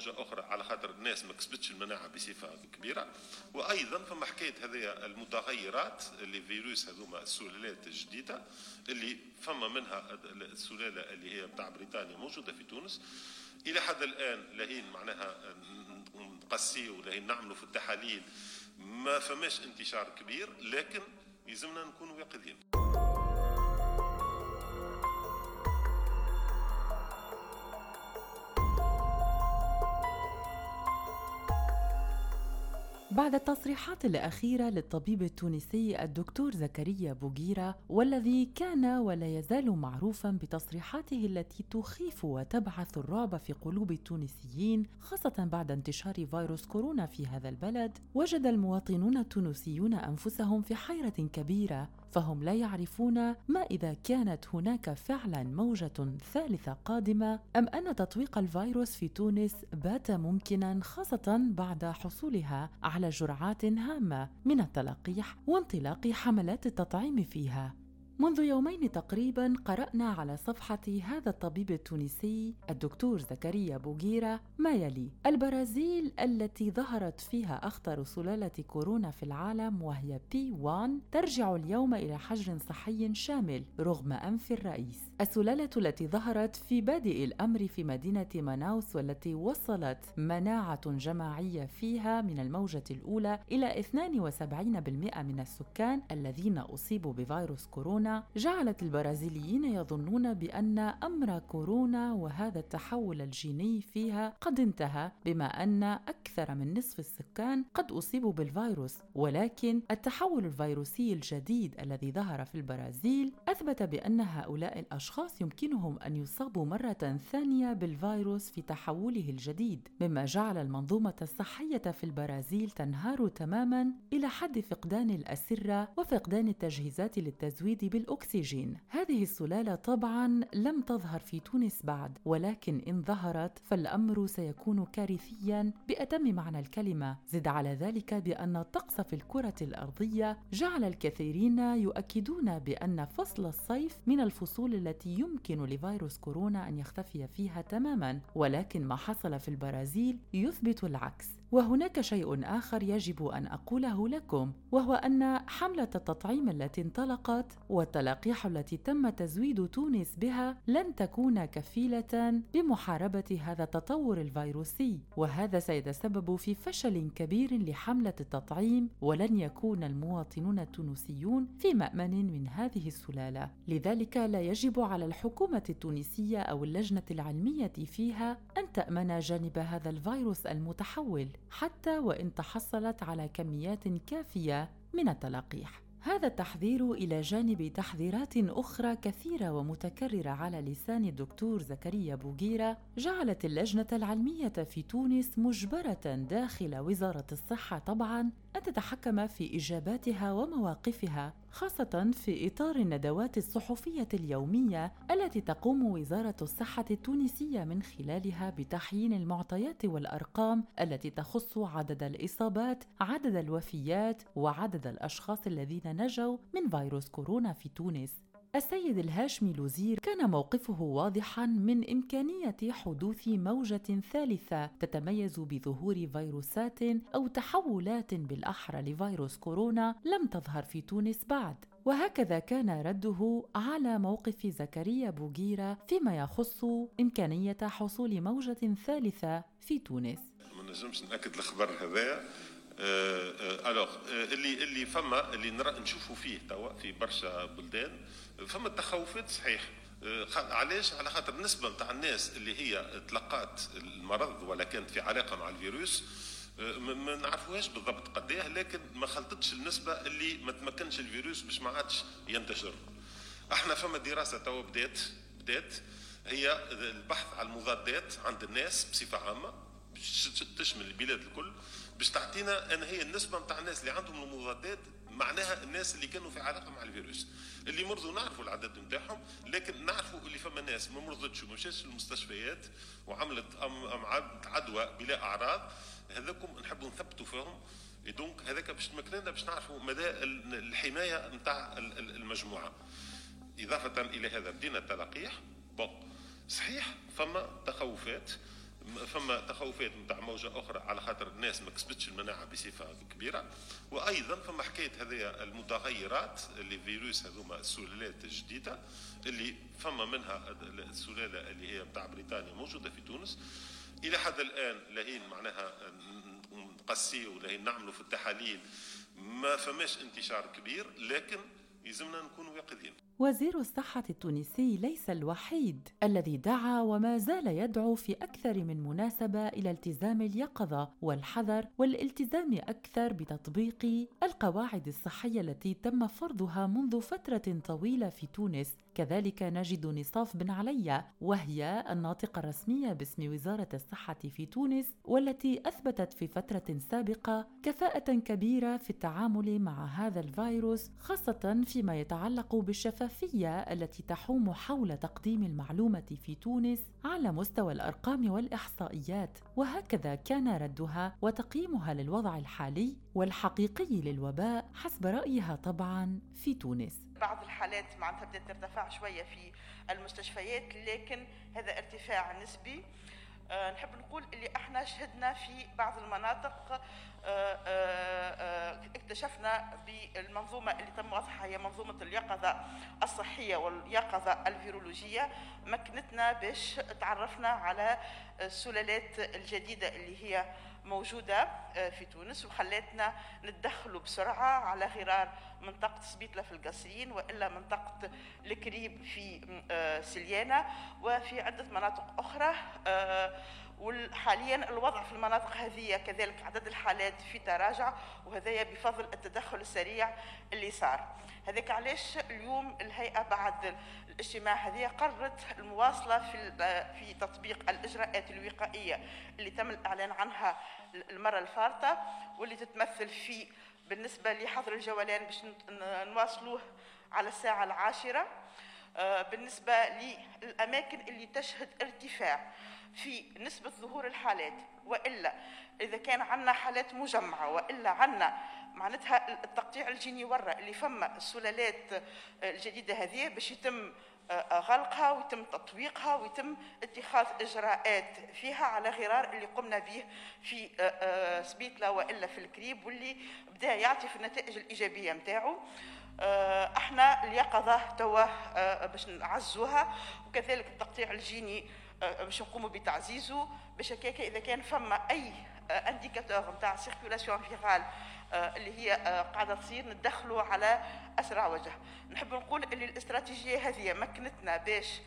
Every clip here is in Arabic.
موجه أخرى على خاطر الناس ما كسبتش المناعة بصفة كبيرة. وأيضا فما حكاية هذه المتغيرات اللي فيروس هذوما السلالات الجديدة اللي فما منها السلالة اللي هي بتاع بريطانيا موجودة في تونس. إلى حد الآن لهين معناها نقسيو لهين نعملوا في التحاليل. ما فماش انتشار كبير لكن يلزمنا نكونوا يقظين بعد التصريحات الأخيرة للطبيب التونسي الدكتور زكريا بوغيرا والذي كان ولا يزال معروفا بتصريحاته التي تخيف وتبعث الرعب في قلوب التونسيين خاصة بعد انتشار فيروس كورونا في هذا البلد وجد المواطنون التونسيون أنفسهم في حيرة كبيرة. فهم لا يعرفون ما إذا كانت هناك فعلا موجة ثالثة قادمة أم أن تطويق الفيروس في تونس بات ممكنا خاصة بعد حصولها على جرعات هامة من التلقيح وانطلاق حملات التطعيم فيها. منذ يومين تقريبا قرأنا على صفحة هذا الطبيب التونسي الدكتور زكريا بوغيرا ما يلي: البرازيل التي ظهرت فيها أخطر سلالة كورونا في العالم وهي بي 1 ترجع اليوم إلى حجر صحي شامل رغم أنف الرئيس. السلالة التي ظهرت في بادئ الأمر في مدينة ماناوس والتي وصلت مناعة جماعية فيها من الموجة الأولى إلى 72% من السكان الذين أصيبوا بفيروس كورونا جعلت البرازيليين يظنون بأن أمر كورونا وهذا التحول الجيني فيها قد انتهى بما أن أكثر من نصف السكان قد أصيبوا بالفيروس. ولكن التحول الفيروسي الجديد الذي ظهر في البرازيل أثبت بأن هؤلاء الأشخاص يمكنهم أن يصابوا مرة ثانية بالفيروس في تحوله الجديد. مما جعل المنظومة الصحية في البرازيل تنهار تماما إلى حد فقدان الأسرة وفقدان التجهيزات للتزويد بالأكسجين هذه السلالة طبعا لم تظهر في تونس بعد ولكن إن ظهرت فالأمر سيكون كارثيا بأتم معنى الكلمة. زد على ذلك بأن الطقس في الكرة الأرضية جعل الكثيرين يؤكدون بأن فصل الصيف من الفصول التي يمكن لفيروس كورونا أن يختفي فيها تماما ولكن ما حصل في البرازيل يثبت العكس. وهناك شيء آخر يجب أن أقوله لكم وهو أن حملة التطعيم التي انطلقت والتلقيح التي تم تزويد تونس بها لن تكون كفيلة بمحاربة هذا التطور الفيروسي. وهذا سيتسبب في فشل كبير لحملة التطعيم ولن يكون المواطنون التونسيون في مأمن من هذه السلالة. لذلك لا يجب على الحكومة التونسية أو اللجنة العلمية فيها أن تأمن جانب هذا الفيروس المتحول. حتى وإن تحصلت على كميات كافية من التلقيح هذا التحذير إلى جانب تحذيرات أخرى كثيرة ومتكررة على لسان الدكتور زكريا بوغيرا جعلت اللجنة العلمية في تونس مجبرة داخل وزارة الصحة طبعا أن تتحكم في إجاباتها ومواقفها خاصة في إطار الندوات الصحفية اليومية التي تقوم وزارة الصحة التونسية من خلالها بتحيين المعطيات والأرقام التي تخص عدد الإصابات، عدد الوفيات، وعدد الأشخاص الذين نجوا من فيروس كورونا في تونس. السيد الهاشمي لوزير كان موقفه واضحا من إمكانية حدوث موجة ثالثة تتميز بظهور فيروسات أو تحولات بالأحرى لفيروس كورونا لم تظهر في تونس بعد. وهكذا كان رده على موقف زكريا بوغيرا فيما يخص إمكانية حصول موجة ثالثة في تونس. ما نجمش نأكد الخبر هذا ال vague اللي اللي فما اللي نشوفوا فيه توا في برشا بلدان فما تخوفات صحيح. علاش؟ على خاطر النسبة نتاع الناس اللي هي تلقات المرض ولا كانت في علاقة مع الفيروس ما نعرفوهاش بالضبط قديه لكن ما خلطتش النسبة اللي ما تمكنش الفيروس باش ما عادش ينتشر. إحنا فما دراسة توا بدات بدات هي البحث على المضادات عند الناس بصفة عامة تشمل البلاد الكل. باش تعطينا أن هي النسبة نتاع الناس اللي عندهم المضادات معناها الناس اللي كانوا في علاقة مع الفيروس. اللي مرضوا نعرفوا العدد نتاعهم لكن نعرفوا اللي فما ناس ما مرضتش وما مشاتش المستشفيات وعملت أم عدوى بلا أعراض هذاكم نحبوا نثبتوا فيهم. donc هذاك باش تمكننا باش نعرفوا مدى الحماية نتاع المجموعة. إضافة إلى هذا بدينا التلقيح bon صحيح فما تخوفات. فما تخوفات نتاع موجة أخرى على خاطر الناس ما كسبتش المناعة بصفة كبيرة. وأيضا فما حكاية هذه المتغيرات اللي فيروس هذوما السلالات الجديدة اللي فما منها السلالة اللي هي نتاع بريطانيا موجودة في تونس. إلى حد الآن لهين معناها نقسيه لهين نعملوا في التحاليل ما فماش انتشار كبير لكن يلزمنا نكونوا يقظين وزير الصحة التونسي ليس الوحيد الذي دعا وما زال يدعو في أكثر من مناسبة إلى التزام اليقظة والحذر والالتزام أكثر بتطبيق القواعد الصحية التي تم فرضها منذ فترة طويلة في تونس. كذلك نجد نصاف بن علي وهي الناطقة الرسمية باسم وزارة الصحة في تونس والتي أثبتت في فترة سابقة كفاءة كبيرة في التعامل مع هذا الفيروس خاصة فيما يتعلق بالشفافية التي تحوم حول تقديم المعلومة في تونس على مستوى الأرقام والإحصائيات وهكذا كان ردها وتقييمها للوضع الحالي والحقيقي للوباء حسب رأيها طبعا في تونس. بعض الحالات معناتها بدات ترتفع شوية في المستشفيات لكن هذا ارتفاع نسبي. نحب نقول اللي إحنا شهدنا في بعض المناطق أه, آه، اكتشفنا بالمنظومة اللي تم وضعها هي منظومة اليقظة الصحية واليقظة الفيرولوجية. مكنتنا باش تعرفنا على السلالات الجديدة اللي هي موجودة آه، في تونس وخلاتنا نتدخلوا بسرعة على غرار منطقة سبيطلة في القصرين وإلا منطقة الكريب في آه، سليانة وفي عدة مناطق أخرى آه، وحاليا الوضع في المناطق هذه كذلك عدد الحالات في تراجع وهذا بفضل التدخل السريع اللي صار. هذاك علاش اليوم الهيئة بعد الاجتماع هذه قررت المواصلة في في تطبيق الإجراءات الوقائية اللي تم الإعلان عنها المرة الفارطة واللي تتمثل في بالنسبة لحظر الجولان باش نواصلوه على الساعة العاشرة. آه، بالنسبة للأماكن اللي تشهد ارتفاع في نسبة ظهور الحالات وإلا إذا كان عندنا حالات مجمعة وإلا عندنا معناتها التقطيع الجيني ورا اللي فما السلالات الجديدة هذه باش يتم آه، غلقها ويتم تطويقها ويتم اتخاذ إجراءات فيها على غرار اللي قمنا به في آه، آه، سبيتلا وإلا في الكريب واللي بدأ يعطي في النتائج الإيجابية نتاعو أحنا اليقظه توا باش نعزوها وكذلك التقطيع الجيني باش نقوموا بتعزيزه باش إذا كان فما أي indicateur نتاع circulation virale اللي هي قاعدة تصير ندخلوا على أسرع وجه. نحب نقول اللي الاستراتيجية هذه مكنتنا باش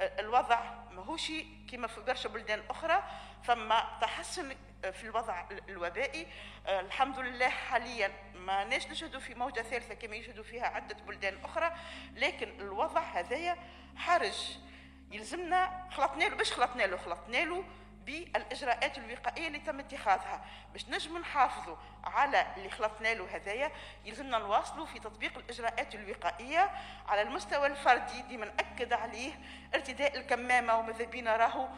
الوضع ماهوش كما في برشا بلدان أخرى فما تحسن في الوضع الوبائي. الحمد لله حاليا ما ناش نشهدوا في موجة ثالثة كما يشهدوا فيها عدة بلدان أخرى لكن الوضع هذايا حرج. يلزمنا خلطنا له باش خلطنا له خلطنا له بالإجراءات الوقائية اللي تم اتخاذها باش نجم نحافظوا على اللي خلطنا له هذايا. يلزمنا نواصلوا في تطبيق الإجراءات الوقائية على المستوى الفردي. ديما نأكد عليه ارتداء الكمامة وماذا بينا راهو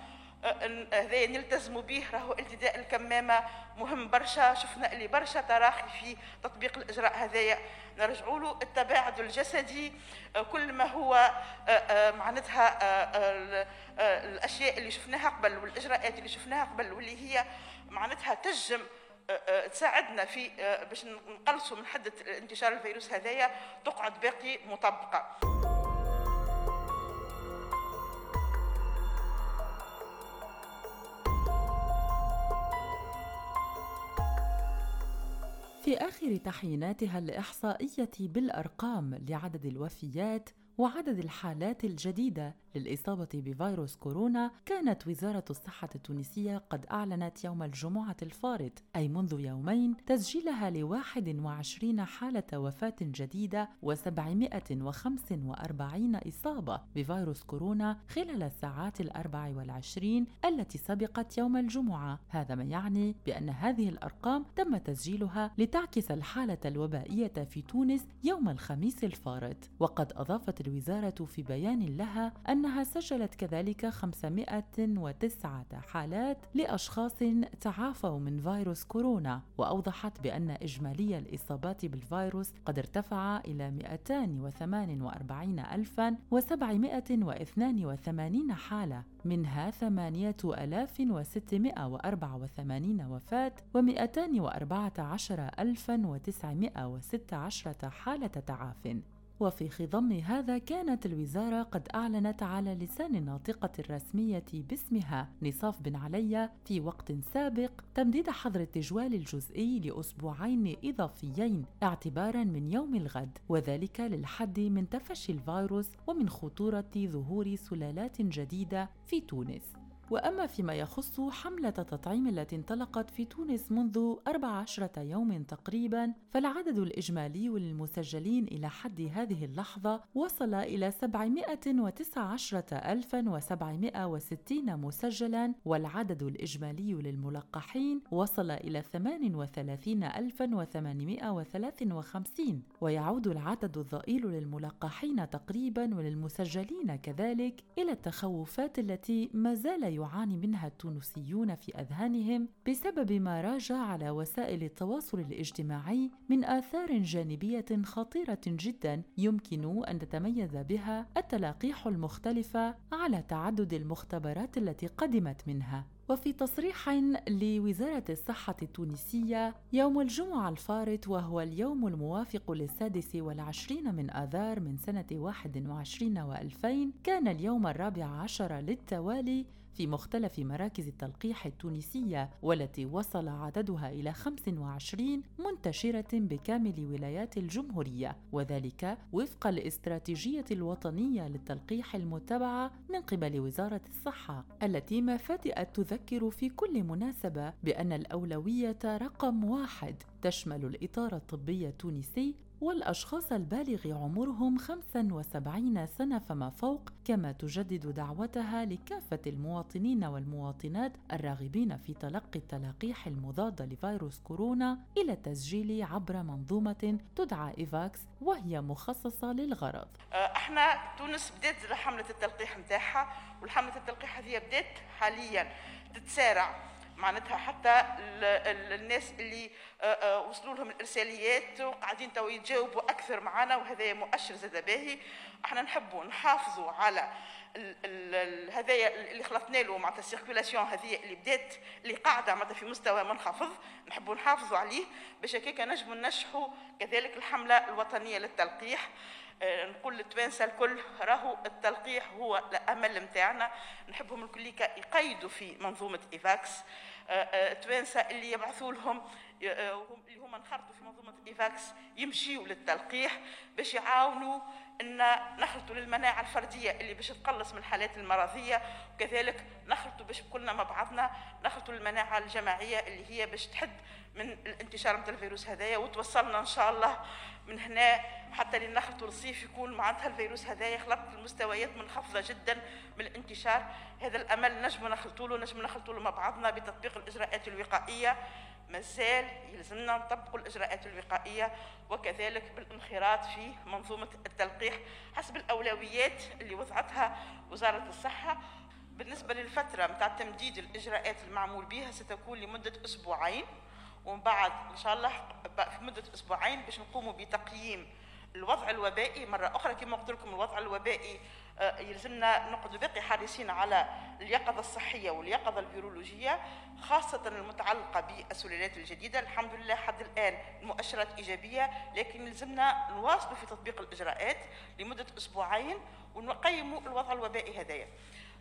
هذا نلتزموا به راهو التداء الكمامة مهم برشا. شفنا اللي برشا تراخي في تطبيق الإجراء هذايا. نرجعوا له التباعد الجسدي كل ما هو معناتها الأشياء اللي شفناها قبل والإجراءات اللي شفناها قبل واللي هي معناتها تجم تساعدنا في باش نقلصوا من حدة انتشار الفيروس هذايا تقعد باقي مطبقة. في آخر تحييناتها الإحصائية بالأرقام لعدد الوفيات وعدد الحالات الجديدة للإصابة بفيروس كورونا كانت وزارة الصحة التونسية قد أعلنت يوم الجمعة الفارط أي منذ يومين تسجيلها ل 21 حالة وفاة جديدة و745 إصابة بفيروس كورونا خلال الساعات الأربع والعشرين التي سبقت يوم الجمعة. هذا ما يعني بأن هذه الأرقام تم تسجيلها لتعكس الحالة الوبائية في تونس يوم الخميس الفارط وقد أضافت الوزارة في بيان لها أنها سجلت كذلك 509 حالات لأشخاص تعافوا من فيروس كورونا وأوضحت بأن إجمالي الإصابات بالفيروس قد ارتفع إلى 248782 حالة منها 8684 وفاة و214916 حالة تعاف. وفي خضم هذا كانت الوزارة قد أعلنت على لسان الناطقة الرسمية باسمها نصاف بن علي في وقت سابق تمديد حظر التجوال الجزئي لأسبوعين إضافيين اعتبارا من يوم الغد وذلك للحد من تفشي الفيروس ومن خطورة ظهور سلالات جديدة في تونس. وأما فيما يخص حملة التطعيم التي انطلقت في تونس منذ 14 يوم تقريبا فالعدد الإجمالي للمسجلين إلى حد هذه اللحظة وصل إلى 719760 مسجلا والعدد الإجمالي للملقحين وصل إلى 38853 ويعود العدد الضئيل للملقحين تقريبا وللمسجلين كذلك إلى التخوفات التي ما زال يعاني منها التونسيون في أذهانهم بسبب ما راج على وسائل التواصل الاجتماعي من آثار جانبية خطيرة جدا يمكن أن تتميز بها التلاقيح المختلفة على تعدد المختبرات التي قدمت منها. وفي تصريح لوزارة الصحة التونسية يوم الجمعة الفارط وهو اليوم الموافق للسادس والعشرين من آذار من سنة 21 وألفين كان اليوم الرابع عشر للتوالي في مختلف مراكز التلقيح التونسية والتي وصل عددها إلى 25 منتشرة بكامل ولايات الجمهورية. وذلك وفق الاستراتيجية الوطنية للتلقيح المتبعة من قبل وزارة الصحة التي ما فتئت تذكر في كل مناسبة بأن الأولوية رقم واحد تشمل الإطار الطبي التونسي والأشخاص البالغ عمرهم 75 سنة فما فوق كما تجدد دعوتها لكافة المواطنين والمواطنات الراغبين في تلقي التلقيح المضادة لفيروس كورونا إلى التسجيل عبر منظومة تدعى إيفاكس وهي مخصصة للغرض. أه، إحنا تونس بدات حملة التلقيح نتاعها والحملة التلقيح هذه بدات حاليا تتسارع. معناتها حتى الناس اللي آه، آه، وصلوا لهم الإرساليات وقاعدين تو يتجاوبوا أكثر معنا وهذا مؤشر زاد باهي. إحنا نحبوا نحافظوا على هذايا اللي خلطنا له معناتها ال circulation هذه اللي بدات اللي قاعدة معناتها في مستوى منخفض نحبوا نحافظوا عليه باش هكاك نجموا ننجحوا كذلك الحملة الوطنية للتلقيح. آه، نقول للتوانسة الكل راهو التلقيح هو الأمل نتاعنا نحبهم الكل يقيدوا في منظومة إيفاكس. التوانسه آه، آه، اللي يبعثوا لهم اللي هما انخرطوا في منظومة إيفاكس يمشيوا للتلقيح باش يعاونوا إن نخلطوا للمناعة الفردية اللي باش تقلص من الحالات المرضية وكذلك نخلطوا باش كلنا مع بعضنا نخلطوا للمناعة الجماعية اللي هي باش تحد من الانتشار نتاع الفيروس هذايا وتوصلنا إن شاء الله من هنا حتى لنخلطوا الصيف يكون معناتها الفيروس هذايا خلط المستويات منخفضة جدا من الانتشار. هذا الأمل نجم نخلطوا له نجم نخلطوا له مع بعضنا بتطبيق الإجراءات الوقائية. مازال يلزمنا نطبق الإجراءات الوقائية وكذلك بالانخراط في منظومة التلقيح حسب الأولويات اللي وضعتها وزارة الصحة. بالنسبة للفترة نتاع تمديد الإجراءات المعمول بها ستكون لمدة أسبوعين. ومن بعد إن شاء الله في مدة أسبوعين باش نقوموا بتقييم الوضع الوبائي. مرة أخرى كما قلت لكم الوضع الوبائي آه، يلزمنا نقعدوا باقي حريصين على اليقظة الصحية واليقظة الفيرولوجية خاصة المتعلقة بالسلالات الجديدة. الحمد لله حد الآن المؤشرات إيجابية لكن يلزمنا نواصلوا في تطبيق الإجراءات لمدة أسبوعين ونقيموا الوضع الوبائي هذايا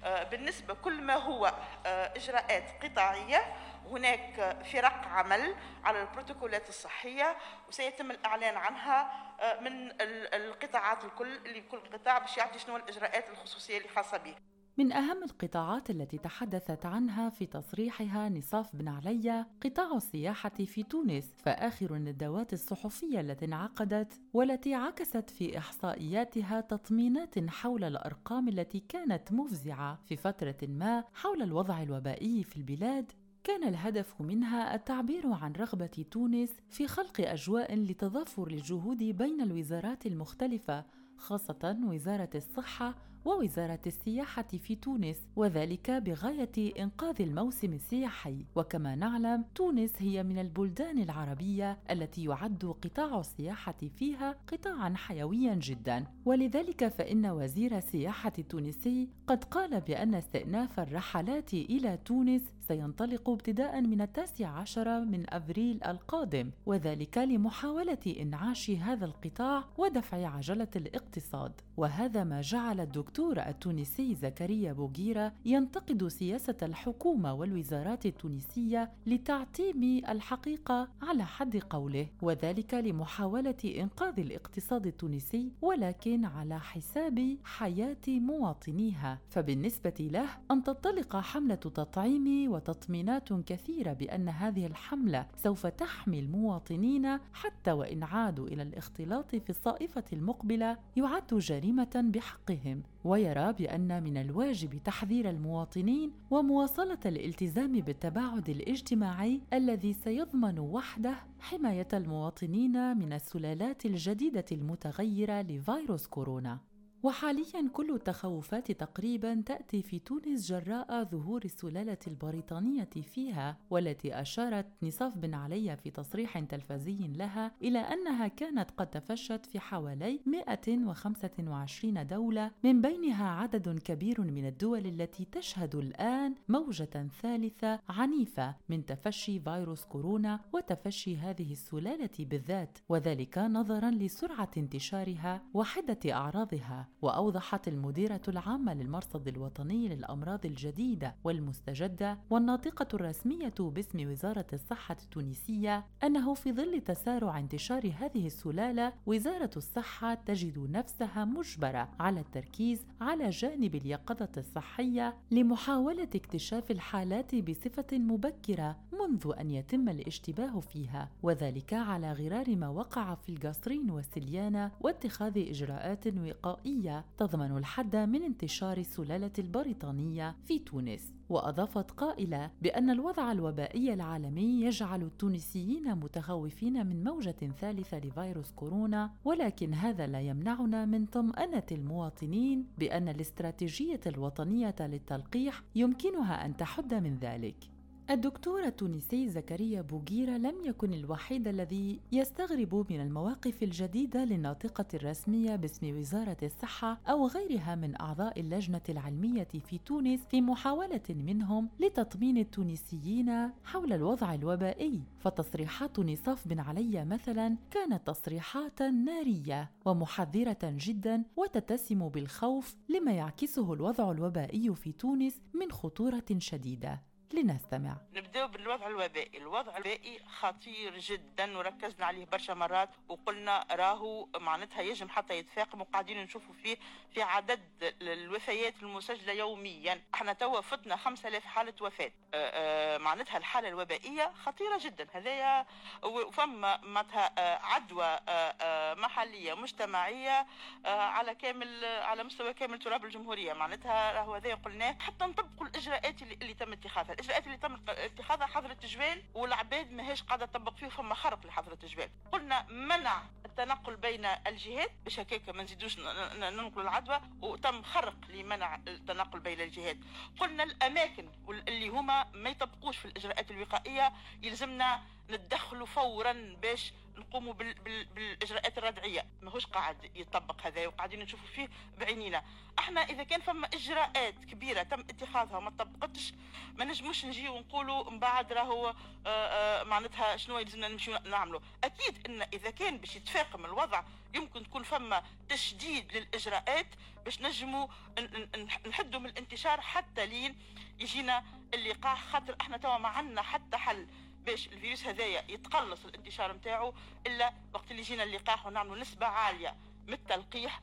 آه، بالنسبة كل ما هو آه، إجراءات قطاعية هناك فرق عمل على البروتوكولات الصحية وسيتم الإعلان عنها آه، من القطاعات الكل اللي كل قطاع باش يعطي شنو الإجراءات الخصوصية اللي خاصة به من أهم القطاعات التي تحدثت عنها في تصريحها نصاف بن علي قطاع السياحة في تونس فآخر الندوات الصحفية التي انعقدت والتي عكست في إحصائياتها تطمينات حول الأرقام التي كانت مفزعة في فترة ما حول الوضع الوبائي في البلاد. كان الهدف منها التعبير عن رغبة تونس في خلق أجواء لتضافر الجهود بين الوزارات المختلفة خاصة وزارة الصحة ووزارة السياحة في تونس وذلك بغاية إنقاذ الموسم السياحي. وكما نعلم تونس هي من البلدان العربية التي يعد قطاع السياحة فيها قطاعا حيويا جدا. ولذلك فإن وزير السياحة التونسي قد قال بأن استئناف الرحلات إلى تونس سينطلق ابتداء من التاسع عشر من أبريل القادم وذلك لمحاولة إنعاش هذا القطاع ودفع عجلة الاقتصاد. وهذا ما جعل الدكتور التونسي زكريا بوغيرا ينتقد سياسة الحكومة والوزارات التونسية لتعتيم الحقيقة على حد قوله وذلك لمحاولة إنقاذ الاقتصاد التونسي ولكن على حساب حياة مواطنيها. فبالنسبة له أن تنطلق حملة تطعيم وتطمينات كثيرة بأن هذه الحملة سوف تحمي المواطنين حتى وإن عادوا إلى الاختلاط في الصائفة المقبلة يعد جريمة بحقهم. ويرى بأن من الواجب تحذير المواطنين ومواصلة الالتزام بالتباعد الاجتماعي الذي سيضمن وحده حماية المواطنين من السلالات الجديدة المتغيرة لفيروس كورونا. وحاليا كل التخوفات تقريبا تأتي في تونس جراء ظهور السلالة البريطانية فيها والتي أشارت نصاف بن علي في تصريح تلفزي لها إلى أنها كانت قد تفشت في حوالي 125 دولة من بينها عدد كبير من الدول التي تشهد الآن موجة ثالثة عنيفة من تفشي فيروس كورونا وتفشي هذه السلالة بالذات وذلك نظرا لسرعة انتشارها وحدة أعراضها. وأوضحت المديرة العامة للمرصد الوطني للأمراض الجديدة والمستجدة والناطقة الرسمية باسم وزارة الصحة التونسية أنه في ظل تسارع انتشار هذه السلالة وزارة الصحة تجد نفسها مجبرة على التركيز على جانب اليقظة الصحية لمحاولة اكتشاف الحالات بصفة مبكرة منذ أن يتم الاشتباه فيها وذلك على غرار ما وقع في القصرين والسليانة واتخاذ إجراءات وقائية تضمن الحد من انتشار السلالة البريطانية في تونس وأضافت قائلة بأن الوضع الوبائي العالمي يجعل التونسيين متخوفين من موجة ثالثة لفيروس كورونا ولكن هذا لا يمنعنا من طمأنة المواطنين بأن الاستراتيجية الوطنية للتلقيح يمكنها أن تحد من ذلك. الدكتور التونسي زكريا بوغيرا لم يكن الوحيد الذي يستغرب من المواقف الجديدة للناطقة الرسمية باسم وزارة الصحة أو غيرها من أعضاء اللجنة العلمية في تونس في محاولة منهم لتطمين التونسيين حول الوضع الوبائي. فتصريحات نصاف بن علي مثلا كانت تصريحات نارية ومحذرة جدا وتتسم بالخوف لما يعكسه الوضع الوبائي في تونس من خطورة شديدة. لنستمع. نبداو بالوضع الوبائي. الوضع الوبائي خطير جدا وركزنا عليه برشا مرات وقلنا راهو معناتها يجب حتى يتفاقم وقاعدين نشوفوا فيه في عدد الوفيات المسجلة يوميا. إحنا توا فتنا 5000 حالة وفاة. آه، آه، معناتها الحالة الوبائية خطيرة جدا. هذايا وفما معناتها آه، عدوى محلية مجتمعية على كامل على مستوى كامل تراب الجمهورية. معناتها راهو هذايا قلناه. حتى نطبقوا الإجراءات اللي تم اتخاذها. الإجراءات اللي تم اتخاذها حظر التجوال والعباد ماهيش قاعدة تطبق فيه فما خرق لحظر التجوال. قلنا منع التنقل بين الجهات باش هكاك ما نزيدوش ننقلوا العدوى وتم خرق لمنع التنقل بين الجهات. قلنا الأماكن اللي هما ما يطبقوش في الإجراءات الوقائية يلزمنا ندخلوا فورا باش نقوموا بال بال بالإجراءات الردعية. ماهوش قاعد يطبق هذا وقاعدين نشوفوا فيه بعينينا. أحنا إذا كان فما إجراءات كبيرة تم اتخاذها وما طبقتش ما نجموش نجي ونقولوا من بعد راهو آه، آه، معناتها شنو يلزمنا نمشيو نعملوا. أكيد إن إذا كان باش يتفاقم الوضع يمكن تكون فما تشديد للإجراءات باش نجموا نحدوا من الانتشار حتى لين يجينا اللقاح خاطر إحنا توا ما عندنا حتى حل. باش الفيروس هذايا يتقلص الانتشار نتاعو إلا وقت اللي جينا اللقاح ونعملوا نسبة عالية من التلقيح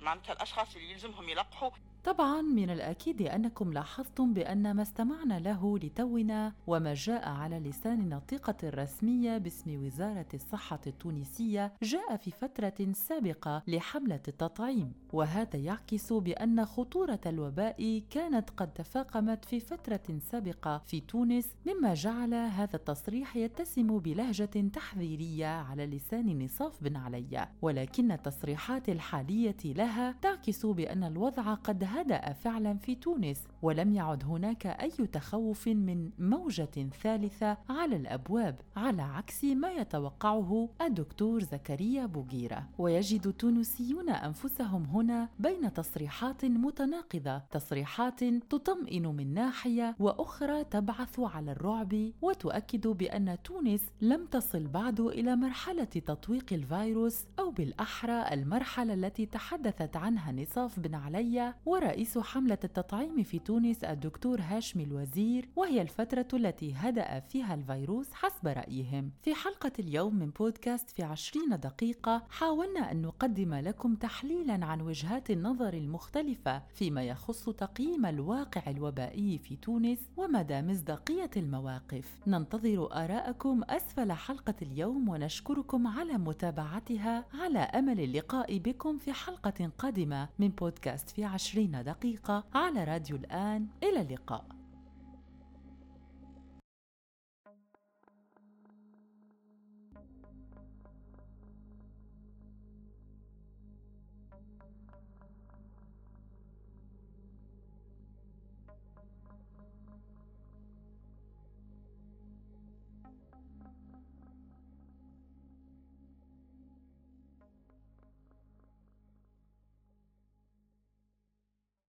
معناتها الأشخاص اللي يلزمهم يلقحوا طبعا من الأكيد أنكم لاحظتم بأن ما استمعنا له لتونا وما جاء على لسان الناطقة الرسمية باسم وزارة الصحة التونسية جاء في فترة سابقة لحملة التطعيم وهذا يعكس بأن خطورة الوباء كانت قد تفاقمت في فترة سابقة في تونس مما جعل هذا التصريح يتسم بلهجة تحذيرية على لسان نصاف بن علي. ولكن التصريحات الحالية لها تعكس بأن الوضع قد هدأ فعلا في تونس ولم يعد هناك أي تخوف من موجة ثالثة على الأبواب على عكس ما يتوقعه الدكتور زكريا بوغيرة. ويجد التونسيون أنفسهم هنا بين تصريحات متناقضة تصريحات تطمئن من ناحية وأخرى تبعث على الرعب وتؤكد بأن تونس لم تصل بعد إلى مرحلة تطويق الفيروس أو بالأحرى المرحلة التي تحدثت عنها نصاف بن علي ورئيس حملة التطعيم في تونس الدكتور هاشمي الوزير وهي الفترة التي هدأ فيها الفيروس حسب رأيهم. في حلقة اليوم من بودكاست في عشرين دقيقة حاولنا أن نقدم لكم تحليلا عن وجهات النظر المختلفة فيما يخص تقييم الواقع الوبائي في تونس ومدى مصداقية المواقف. ننتظر آراءكم أسفل حلقة اليوم ونشكركم على متابعتها. على أمل اللقاء بكم في حلقة قادمة من بودكاست في عشرين دقيقة على راديو الآن. إلى اللقاء.